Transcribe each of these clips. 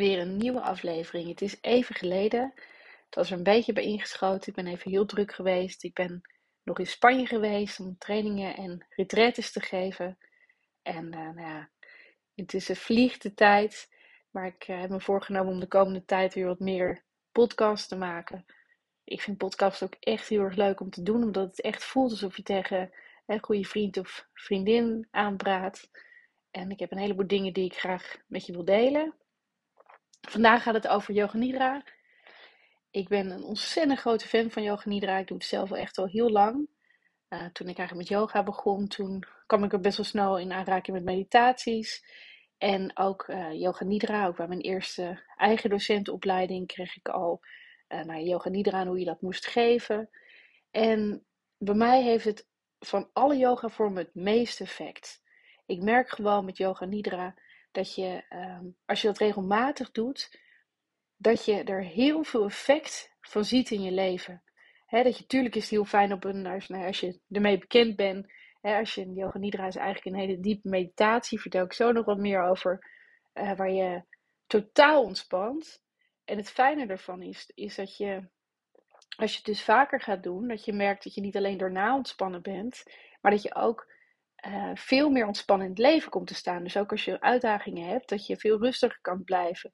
weer een nieuwe aflevering. Het is even geleden. Het was er een beetje bij ingeschoten. Ik ben even heel druk geweest. Ik ben nog in Spanje geweest om trainingen en retretes te geven. En uh, nou ja, intussen vliegt de tijd. Maar ik uh, heb me voorgenomen om de komende tijd weer wat meer podcasts te maken. Ik vind podcasts ook echt heel erg leuk om te doen, omdat het echt voelt alsof je tegen een goede vriend of vriendin aanpraat. En ik heb een heleboel dingen die ik graag met je wil delen. Vandaag gaat het over Yoga Nidra. Ik ben een ontzettend grote fan van Yoga Nidra. Ik doe het zelf al echt al heel lang. Uh, toen ik eigenlijk met yoga begon, toen kwam ik er best wel snel in aanraking met meditaties. En ook uh, Yoga Nidra, ook bij mijn eerste eigen docentenopleiding kreeg ik al uh, naar Yoga Nidra en hoe je dat moest geven. En bij mij heeft het van alle yoga vormen het meeste effect. Ik merk gewoon met Yoga Nidra dat je, ehm, als je dat regelmatig doet, dat je er heel veel effect van ziet in je leven. dat je, tuurlijk is het heel fijn op een, als, nou, als je ermee bekend bent. als je yoga nidra is eigenlijk een hele diepe meditatie. Vertel ik zo nog wat meer over. Uh, waar je totaal ontspant. En het fijne ervan is, is dat je, als je het dus vaker gaat doen, dat je merkt dat je niet alleen daarna ontspannen bent, maar dat je ook uh, veel meer ontspannen in het leven komt te staan. Dus ook als je uitdagingen hebt, dat je veel rustiger kan blijven.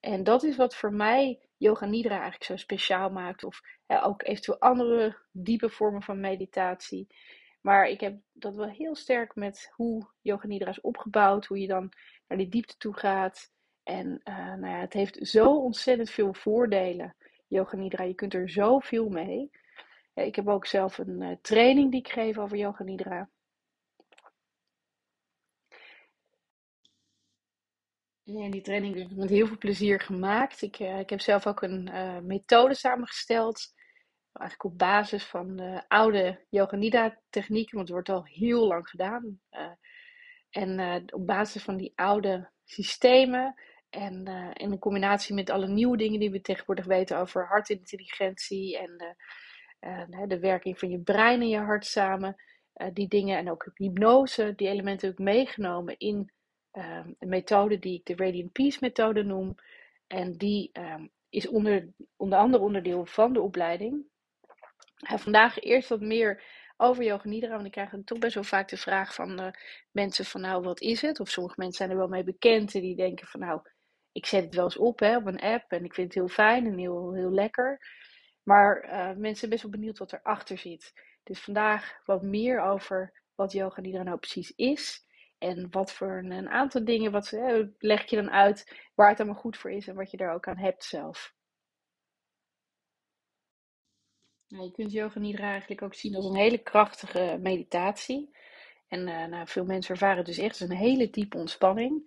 En dat is wat voor mij Yoga Nidra eigenlijk zo speciaal maakt. Of ook eventueel andere diepe vormen van meditatie. Maar ik heb dat wel heel sterk met hoe Yoga Nidra is opgebouwd. Hoe je dan naar die diepte toe gaat. En uh, nou ja, het heeft zo ontzettend veel voordelen. Yoga Nidra, je kunt er zoveel mee. ik heb ook zelf een uh, training die ik geef over Yoga Nidra. Ja, die training heb ik met heel veel plezier gemaakt. Ik, uh, ik heb zelf ook een uh, methode samengesteld. Eigenlijk op basis van de oude Yoga Nidra technieken, want het wordt al heel lang gedaan. Uh, en op basis van die oude systemen en in combinatie met alle nieuwe dingen die we tegenwoordig weten over hartintelligentie en de werking van je brein en je hart samen. die dingen en ook hypnose, die elementen heb ik meegenomen in um, een methode die ik de Radiant Peace methode noem. En die um, is onder, onder andere onderdeel van de opleiding. Vandaag eerst wat meer over yoga nidra, want ik krijg toch best wel vaak de vraag van uh, mensen van nou wat is het? Of sommige mensen zijn er wel mee bekend en die denken van nou ik zet het wel eens op hè, op een app en ik vind het heel fijn en heel, heel lekker. Maar uh, mensen zijn best wel benieuwd wat erachter zit. Dus vandaag wat meer over wat yoga nidra nou precies is. En wat voor een, aantal dingen, wat eh, leg je dan uit waar het allemaal goed voor is en wat je daar ook aan hebt zelf. Nou, je kunt yoga nidra eigenlijk ook zien als een hele krachtige meditatie. En uh, nou, veel mensen ervaren het dus echt als een hele diepe ontspanning.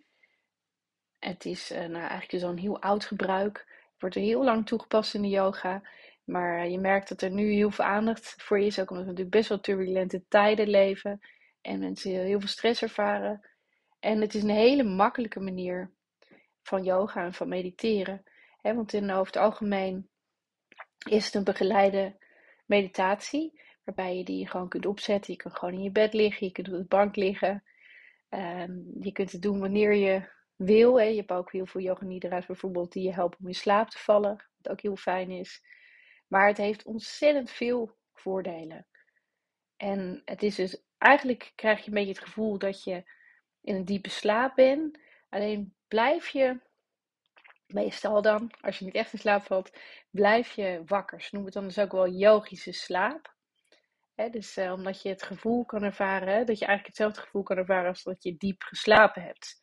Het is uh, nou, eigenlijk zo'n dus heel oud gebruik. Wordt er heel lang toegepast in de yoga. Maar je merkt dat er nu heel veel aandacht voor is. Ook omdat we natuurlijk best wel turbulente tijden leven. En mensen heel veel stress ervaren. En het is een hele makkelijke manier van yoga en van mediteren. Hè, want in, over het algemeen is het een begeleide meditatie. Waarbij je die gewoon kunt opzetten. Je kunt gewoon in je bed liggen. Je kunt op de bank liggen. Um, je kunt het doen wanneer je wil. Je hebt ook heel veel yoga nidra's bijvoorbeeld die je helpen om in slaap te vallen. Wat ook heel fijn is. Maar het heeft ontzettend veel voordelen. En het is dus eigenlijk krijg je een beetje het gevoel dat je in een diepe slaap bent. Alleen blijf je, meestal dan, als je niet echt in slaap valt, blijf je wakker. Ze noemen het dan dus ook wel yogische slaap. dus eh, omdat je het gevoel kan ervaren, dat je eigenlijk hetzelfde gevoel kan ervaren als dat je diep geslapen hebt.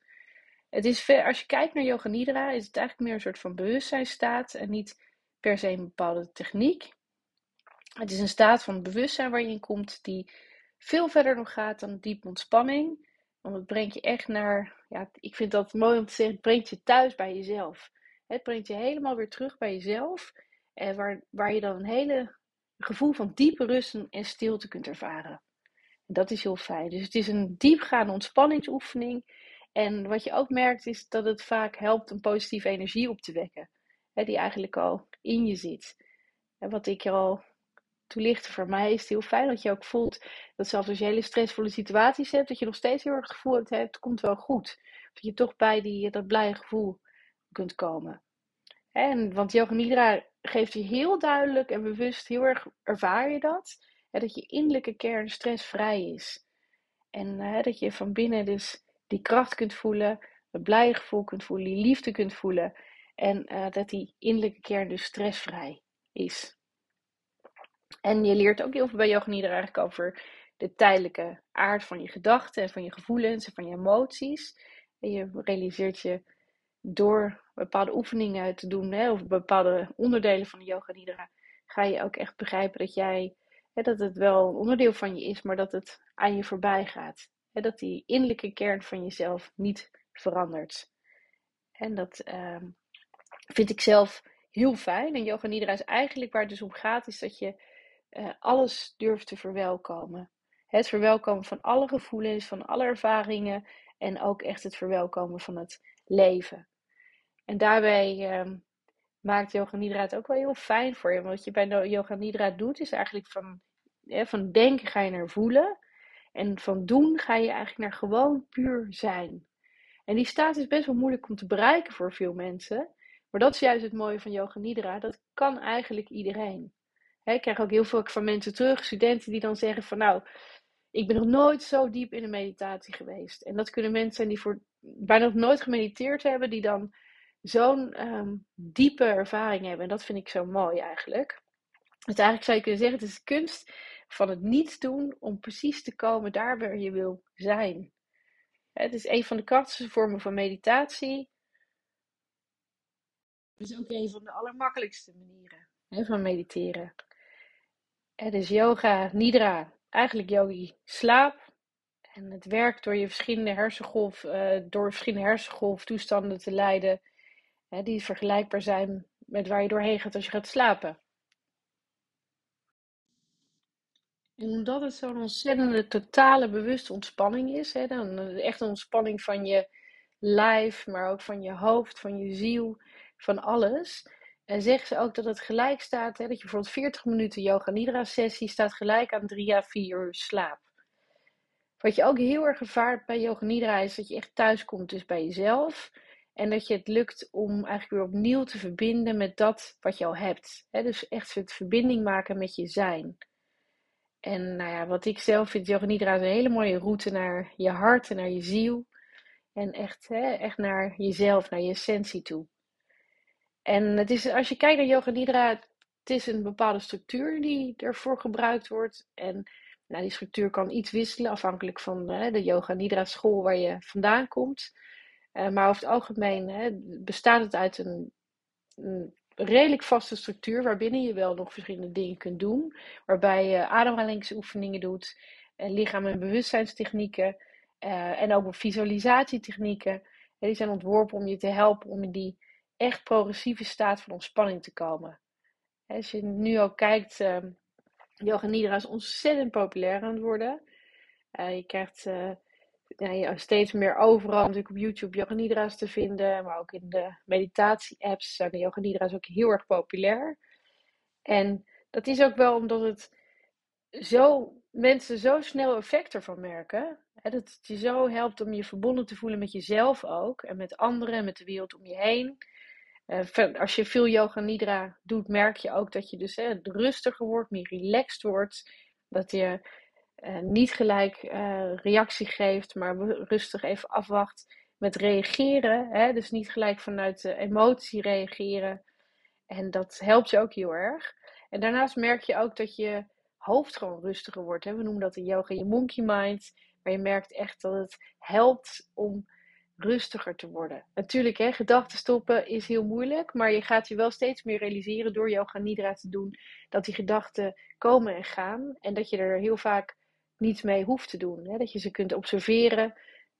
Het is, als je kijkt naar Yoga Nidra, is het eigenlijk meer een soort van bewustzijnstaat en niet per se een bepaalde techniek. Het is een staat van bewustzijn waar je in komt die veel verder nog gaat dan diepe ontspanning. Want het brengt je echt naar, ja, ik vind dat mooi om te zeggen, het brengt je thuis bij jezelf. Het brengt je helemaal weer terug bij jezelf. En waar, waar je dan een hele gevoel van diepe rust en stilte kunt ervaren. En dat is heel fijn. Dus het is een diepgaande ontspanningsoefening. En wat je ook merkt is dat het vaak helpt om positieve energie op te wekken. Hè, die eigenlijk al in je zit. Wat ik er al toelichten. Voor mij is het heel fijn dat je ook voelt dat zelfs als je hele stressvolle situaties hebt, dat je nog steeds heel erg het gevoel hebt, het komt wel goed. Dat je toch bij die, dat blije gevoel kunt komen. En, want Yoga Nidra geeft je heel duidelijk en bewust, heel erg ervaar je dat, hè, dat je innerlijke kern stressvrij is. En hè, dat je van binnen dus die kracht kunt voelen, het blije gevoel kunt voelen, die liefde kunt voelen. En uh, dat die innerlijke kern dus stressvrij is. En je leert ook heel veel bij Yoga Nidra eigenlijk over de tijdelijke aard van je gedachten en van je gevoelens en van je emoties. En je realiseert je door bepaalde oefeningen te doen, hè, of bepaalde onderdelen van de yoga nidra, ga je ook echt begrijpen dat jij, hè, dat het wel een onderdeel van je is, maar dat het aan je voorbij gaat. Hè, dat die innerlijke kern van jezelf niet verandert. En dat uh, vind ik zelf heel fijn. En yoga nidra is eigenlijk waar het dus om gaat, is dat je uh, alles durft te verwelkomen. Het verwelkomen van alle gevoelens, van alle ervaringen en ook echt het verwelkomen van het leven. En daarbij um, maakt Yoga Nidra het ook wel heel fijn voor je. Want wat je bij Yoga Nidra doet, is eigenlijk van, van denken ga je naar voelen. En van doen ga je eigenlijk naar gewoon puur zijn. En die staat is best wel moeilijk om te bereiken voor veel mensen. Maar dat is juist het mooie van Yoga Nidra. Dat kan eigenlijk iedereen. Ik krijg ook heel veel van mensen terug, studenten die dan zeggen van nou, ik ben nog nooit zo diep in een meditatie geweest. En dat kunnen mensen zijn die voor bijna nog nooit gemediteerd hebben, die dan zo'n um, diepe ervaring hebben. En dat vind ik zo mooi eigenlijk. Dus eigenlijk zou je kunnen zeggen, het is de kunst van het niets doen om precies te komen daar waar je wil zijn. Het is een van de krachtigste vormen van meditatie. Het is ook een van de allermakkelijkste manieren hè, van mediteren. Het is yoga, nidra, eigenlijk yogi slaap. En het werkt door je verschillende hersengolf, uh, door verschillende hersengolftoestanden te leiden die vergelijkbaar zijn met waar je doorheen gaat als je gaat slapen. En omdat het zo'n ontzettende totale bewuste ontspanning is, hè, dan echt een ontspanning van je lijf, maar ook van je hoofd, van je ziel, van alles. En zeggen ze ook dat het gelijk staat, hè, dat je bijvoorbeeld 40 minuten yoga nidra sessie staat gelijk aan 3 à 4 uur slaap. Wat je ook heel erg ervaart bij yoga nidra is dat je echt thuis komt dus bij jezelf. En dat je het lukt om eigenlijk weer opnieuw te verbinden met dat wat je al hebt. dus echt het verbinding maken met je zijn. En nou ja, wat ik zelf vind, Yoga Nidra is een hele mooie route naar je hart en naar je ziel. En echt, echt naar jezelf, naar je essentie toe. En het is, als je kijkt naar Yoga Nidra, het is een bepaalde structuur die ervoor gebruikt wordt. En nou, die structuur kan iets wisselen afhankelijk van de Yoga Nidra school waar je vandaan komt. Uh, maar over het algemeen hè, bestaat het uit een, een, redelijk vaste structuur waarbinnen je wel nog verschillende dingen kunt doen. Waarbij je ademhalingsoefeningen doet, uh, lichaam- en bewustzijnstechnieken uh, en ook visualisatietechnieken. die zijn ontworpen om je te helpen om in die echt progressieve staat van ontspanning te komen. Als je nu ook kijkt, yoga nidra is ontzettend populair aan het worden. je krijgt ja, steeds meer overal natuurlijk op YouTube yoga nidra's te vinden. Maar ook in de meditatie-apps zijn de yoga nidra's ook heel erg populair. En dat is ook wel omdat het zo, mensen zo snel effect ervan merken. Hè, dat het je zo helpt om je verbonden te voelen met jezelf ook. En met anderen en met de wereld om je heen. Uh, als je veel yoga nidra doet, merk je ook dat je dus rustiger wordt, meer relaxed wordt. Dat je uh, niet gelijk uh, reactie geeft, maar rustig even afwacht met reageren. Hè? Dus niet gelijk vanuit de emotie reageren. En dat helpt je ook heel erg. En daarnaast merk je ook dat je hoofd gewoon rustiger wordt. Hè? We noemen dat in yoga je monkey mind. Maar je merkt echt dat het helpt om rustiger te worden. Natuurlijk, hè, gedachten stoppen is heel moeilijk, maar je gaat je wel steeds meer realiseren door yoga nidra te doen dat die gedachten komen en gaan en dat je er heel vaak niets mee hoeft te doen. Hè? Dat je ze kunt observeren.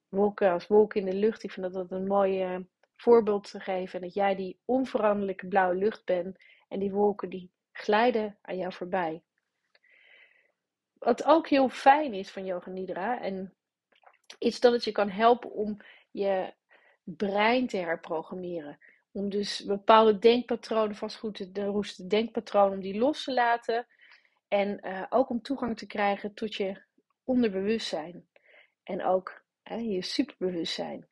Wolken als wolken in de lucht. Ik vind dat dat een mooi uh, voorbeeld te geven. Dat jij die onveranderlijke blauwe lucht bent. En die wolken die glijden aan jou voorbij. Wat ook heel fijn is van Yoga Nidra. En is dat het je kan helpen om je brein te herprogrammeren. Om dus bepaalde denkpatronen, vastgoed de roeste denkpatronen, om die los te laten. En uh, ook om toegang te krijgen tot je onderbewustzijn. En ook hè, je superbewustzijn.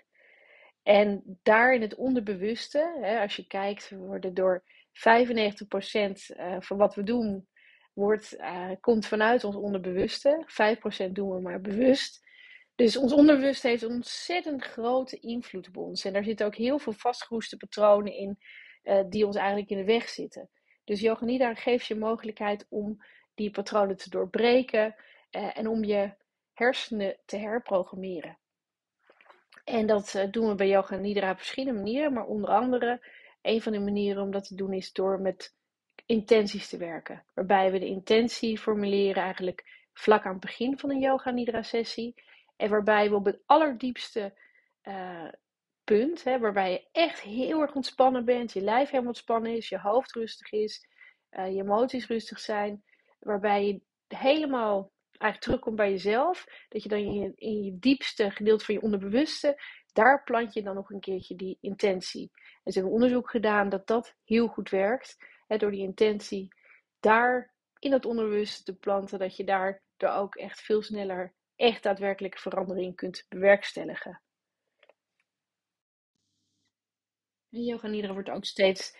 En daar in het onderbewuste, hè, als je kijkt, worden door 95% uh, van wat we doen, wordt, uh, komt vanuit ons onderbewuste. 5% doen we maar bewust. Dus ons onderbewust heeft een ontzettend grote invloed op ons. En daar zitten ook heel veel vastgeroeste patronen in uh, die ons eigenlijk in de weg zitten. Dus Yoga Nidra geeft je mogelijkheid om die patronen te doorbreken uh, en om je hersenen te herprogrammeren. En dat uh, doen we bij Yoga Nidra op verschillende manieren, maar onder andere een van de manieren om dat te doen is door met intenties te werken. Waarbij we de intentie formuleren eigenlijk vlak aan het begin van een Yoga Nidra sessie. En waarbij we op het allerdiepste uh, punt, hè, waarbij je echt heel erg ontspannen bent, je lijf helemaal ontspannen is, je hoofd rustig is, uh, je emoties rustig zijn, waarbij je helemaal eigenlijk terugkomt bij jezelf, dat je dan in je, diepste gedeelte van je onderbewuste, daar plant je dan nog een keertje die intentie. En ze hebben onderzoek gedaan dat dat heel goed werkt, hè, door die intentie daar in het onderbewuste te planten, dat je daar ook echt veel sneller echt daadwerkelijke verandering kunt bewerkstelligen. Yoga Nidra wordt ook steeds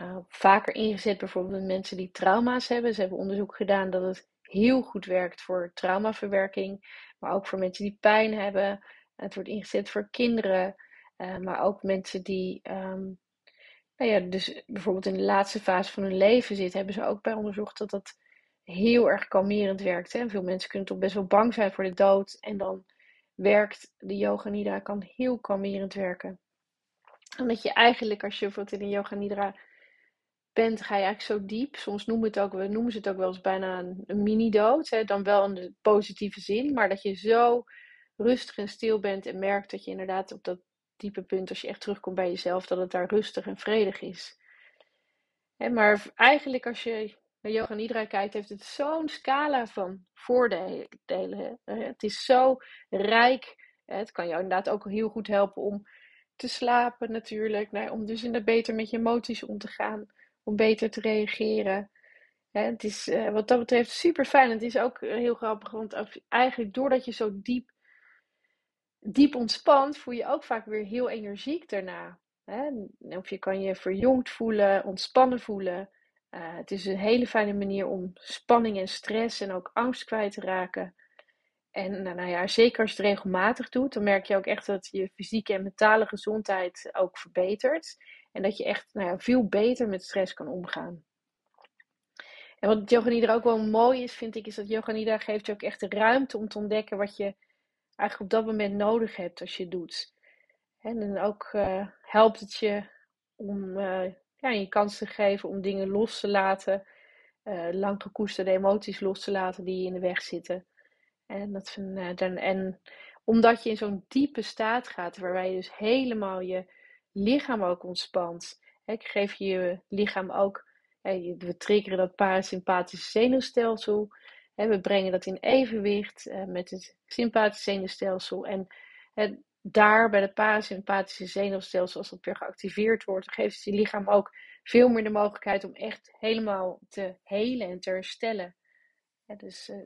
uh, vaker ingezet, bijvoorbeeld met mensen die trauma's hebben. Ze hebben onderzoek gedaan dat het heel goed werkt voor traumaverwerking, maar ook voor mensen die pijn hebben. Het wordt ingezet voor kinderen, uh, maar ook mensen die, um, nou ja, dus bijvoorbeeld in de laatste fase van hun leven zitten, hebben ze ook bij onderzocht dat dat heel erg kalmerend werkt. Hè? Veel mensen kunnen toch best wel bang zijn voor de dood en dan werkt de yoga nidra kan heel kalmerend werken omdat je eigenlijk, als je bijvoorbeeld in een yoga nidra bent, ga je eigenlijk zo diep. Soms noemen, het ook, we noemen ze het ook wel eens bijna een, mini-dood. Dan wel in de positieve zin. Maar dat je zo rustig en stil bent en merkt dat je inderdaad op dat diepe punt, als je echt terugkomt bij jezelf, dat het daar rustig en vredig is. maar eigenlijk als je naar yoga nidra kijkt, heeft het zo'n scala van voordelen. Het is zo rijk. Het kan jou inderdaad ook heel goed helpen om te slapen natuurlijk. Nou, om dus inderdaad beter met je emoties om te gaan. Om beter te reageren. het is wat dat betreft super fijn. Het is ook heel grappig, want eigenlijk doordat je zo diep, diep ontspant, voel je ook vaak weer heel energiek daarna. Of je kan je verjongd voelen, ontspannen voelen. Uh, het is een hele fijne manier om spanning en stress en ook angst kwijt te raken. En nou, nou ja, zeker als je het regelmatig doet, dan merk je ook echt dat je fysieke en mentale gezondheid ook verbetert. En dat je echt nou ja, veel beter met stress kan omgaan. En wat Yoga Nidra ook wel mooi is, vind ik, is dat Yoga Nidra geeft je ook echt de ruimte om te ontdekken wat je eigenlijk op dat moment nodig hebt als je het doet. En dan ook uh, helpt het je om uh, ja, je kans te geven om dingen los te laten, uh, lang gekoesterde emoties los te laten die je in de weg zitten. En, dat uh, dan, en omdat je in zo'n diepe staat gaat, waarbij je dus helemaal je lichaam ook ontspant. Ik geef je lichaam ook, hè, we triggeren dat parasympathische zenuwstelsel. Hè, we brengen dat in evenwicht uh, met het sympathische zenuwstelsel. En daar bij het parasympathische zenuwstelsel, als dat weer geactiveerd wordt, geeft je lichaam ook veel meer de mogelijkheid om echt helemaal te helen en te herstellen. dus uh,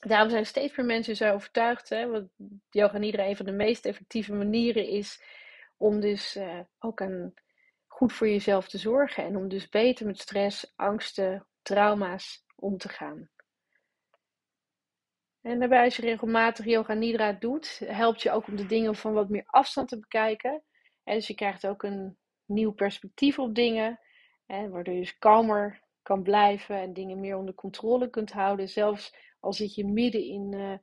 daarom zijn steeds meer mensen zo overtuigd, hè, want yoga nidra een van de meest effectieve manieren is om dus uh, ook een, goed voor jezelf te zorgen en om dus beter met stress, angsten, trauma's om te gaan. En daarbij als je regelmatig yoga nidra doet, helpt je ook om de dingen van wat meer afstand te bekijken. En dus je krijgt ook een nieuw perspectief op dingen, hè, waardoor je dus kalmer kan blijven en dingen meer onder controle kunt houden, zelfs al zit je midden in uh,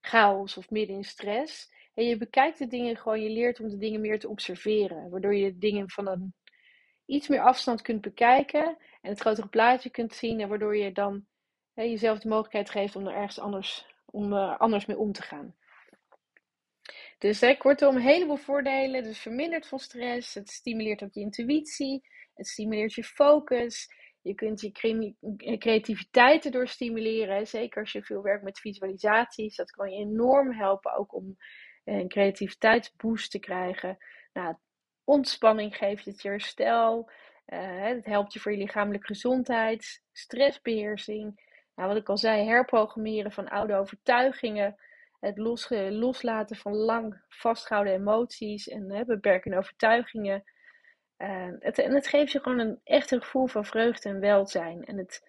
chaos of midden in stress. En je bekijkt de dingen gewoon, je leert om de dingen meer te observeren. Waardoor je de dingen van een iets meer afstand kunt bekijken en het grotere plaatje kunt zien. En waardoor je dan hè, jezelf de mogelijkheid geeft om er ergens anders, om, uh, anders mee om te gaan. Dus hè, kortom, een heleboel voordelen. Dus vermindert van stress. Het stimuleert ook je intuïtie. Het stimuleert je focus. Je kunt je creativiteit erdoor stimuleren. Zeker als je veel werkt met visualisaties. Dat kan je enorm helpen ook om een creativiteitsboost te krijgen. Nou, ontspanning geeft het je herstel. Uh, het helpt je voor je lichamelijke gezondheid. Stressbeheersing. Nou, wat ik al zei, herprogrammeren van oude overtuigingen. het los, loslaten van lang vastgehouden emoties en uh, beperkende overtuigingen. Het, en het geeft je gewoon een echt gevoel van vreugde en welzijn. En het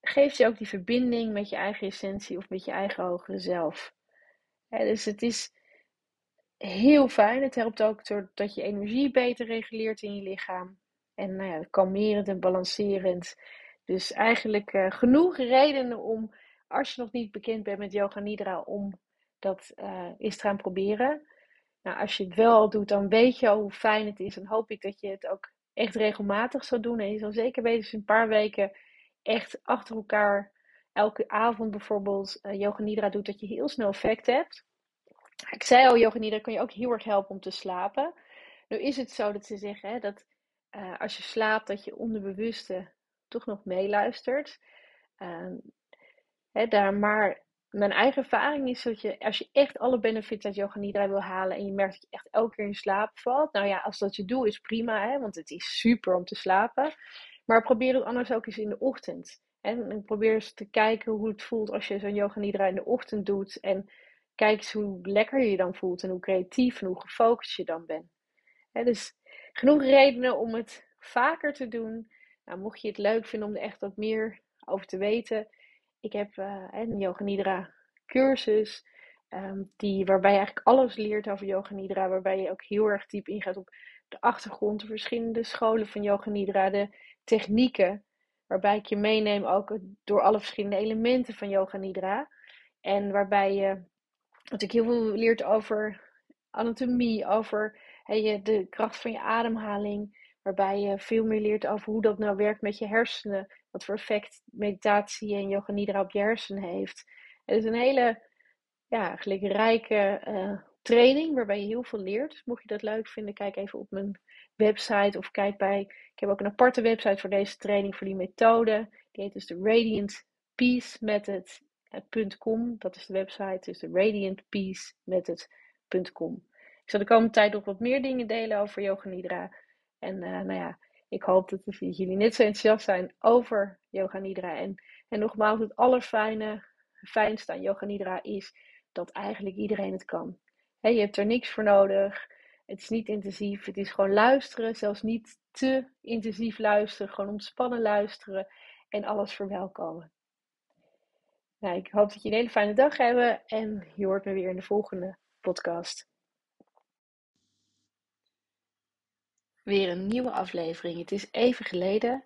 geeft je ook die verbinding met je eigen essentie of met je eigen hogere zelf. dus het is heel fijn. Het helpt ook doordat je energie beter reguleert in je lichaam. En nou ja, kalmerend en balancerend. Dus eigenlijk uh, genoeg redenen om, als je nog niet bekend bent met Yoga Nidra, om dat uh, eens te gaan proberen. Nou, als je het wel doet, dan weet je al hoe fijn het is. En hoop ik dat je het ook echt regelmatig zal doen. En je zal zeker weten, een paar weken echt achter elkaar, elke avond bijvoorbeeld, uh, Yoga Nidra doet, dat je heel snel effect hebt. Ik zei al, Yoga Nidra kan je ook heel erg helpen om te slapen. Nu is het zo dat ze zeggen hè, dat als je slaapt, dat je onderbewuste toch nog meeluistert. Uh, hè, daar, maar mijn eigen ervaring is dat je, als je echt alle benefits uit yoga nidra wil halen en je merkt dat je echt elke keer in slaap valt, nou ja, als dat je doel is, prima, hè, want het is super om te slapen. Maar probeer het anders ook eens in de ochtend. Hè, en probeer eens te kijken hoe het voelt als je zo'n yoga nidra in de ochtend doet. En kijk eens hoe lekker je je dan voelt en hoe creatief en hoe gefocust je dan bent. Hè, dus genoeg redenen om het vaker te doen. Nou, mocht je het leuk vinden om er echt wat meer over te weten, ik heb uh, een Yoga Nidra cursus, um, die, waarbij je eigenlijk alles leert over Yoga Nidra, waarbij je ook heel erg diep ingaat op de achtergrond, de verschillende scholen van Yoga Nidra, de technieken, waarbij ik je meeneem ook door alle verschillende elementen van Yoga Nidra. En waarbij je natuurlijk heel veel leert over anatomie, over hey, de kracht van je ademhaling, Waarbij je veel meer leert over hoe dat nou werkt met je hersenen. Wat voor effect meditatie en yoga nidra op je hersenen heeft. Het is een hele ja, rijke uh, training waarbij je heel veel leert. Mocht je dat leuk vinden, kijk even op mijn website of kijk bij. Ik heb ook een aparte website voor deze training, voor die methode. Die heet dus de Radiant Peace Method.com. Dat is de website, dus de Radiant Peace. Ik zal de komende tijd nog wat meer dingen delen over Yoga Nidra. En uh, nou ja, ik hoop dat jullie net zo enthousiast zijn over Yoga Nidra. En, en nogmaals, het allerfijne, fijnste aan Yoga Nidra is dat eigenlijk iedereen het kan. Je hebt er niks voor nodig. Het is niet intensief. Het is gewoon luisteren. Zelfs niet te intensief luisteren. Gewoon ontspannen luisteren. En alles verwelkomen. Nou, ik hoop dat je een hele fijne dag hebt. En je hoort me weer in de volgende podcast. Weer een nieuwe aflevering. Het is even geleden.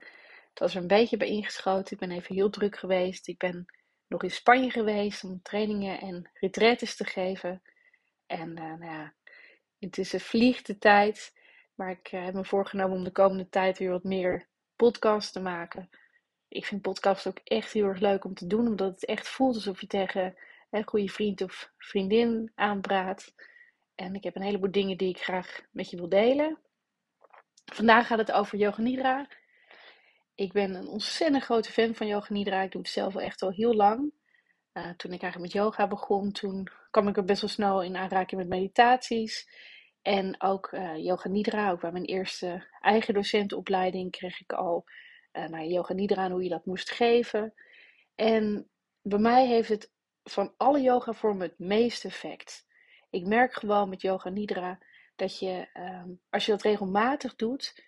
Het was er een beetje bij ingeschoten. Ik ben even heel druk geweest. Ik ben nog in Spanje geweest om trainingen en retretes te geven. En uh, nou ja, het is een vliegde tijd. Maar ik uh, heb me voorgenomen om de komende tijd weer wat meer podcasts te maken. Ik vind podcasts ook echt heel erg leuk om te doen. Omdat het echt voelt alsof je tegen een goede vriend of vriendin aanpraat. En ik heb een heleboel dingen die ik graag met je wil delen. Vandaag gaat het over Yoga Nidra. Ik ben een ontzettend grote fan van Yoga Nidra. Ik doe het zelf al echt al heel lang. Uh, toen ik eigenlijk met yoga begon, toen kwam ik er best wel snel in aanraking met meditaties. En ook uh, Yoga Nidra, ook bij mijn eerste eigen docentenopleiding kreeg ik al uh, naar Yoga Nidra en hoe je dat moest geven. En bij mij heeft het van alle yoga vormen het meeste effect. Ik merk gewoon met Yoga Nidra dat je, ehm, als je dat regelmatig doet,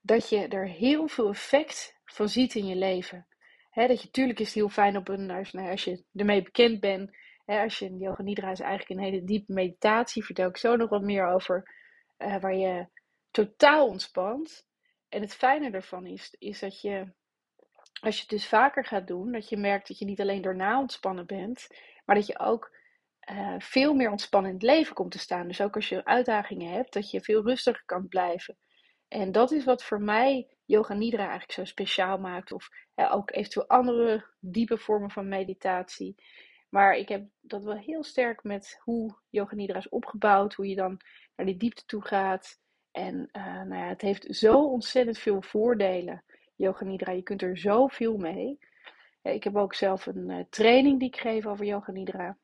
dat je er heel veel effect van ziet in je leven. dat je, tuurlijk is het heel fijn op een, als, nou, als je ermee bekend bent. als je een yoga nidra is eigenlijk een hele diepe meditatie. Vertel ik zo nog wat meer over. Uh, waar je totaal ontspant. En het fijne ervan is, is dat je, als je het dus vaker gaat doen, dat je merkt dat je niet alleen daarna ontspannen bent, maar dat je ook uh, veel meer ontspannen in het leven komt te staan. Dus ook als je uitdagingen hebt, dat je veel rustiger kan blijven. En dat is wat voor mij Yoga Nidra eigenlijk zo speciaal maakt. Of ook eventueel andere diepe vormen van meditatie. Maar ik heb dat wel heel sterk met hoe Yoga Nidra is opgebouwd. Hoe je dan naar die diepte toe gaat. En uh, nou ja, het heeft zo ontzettend veel voordelen. Yoga Nidra, je kunt er zoveel mee. Ik heb ook zelf een uh, training die ik geef over Yoga Nidra.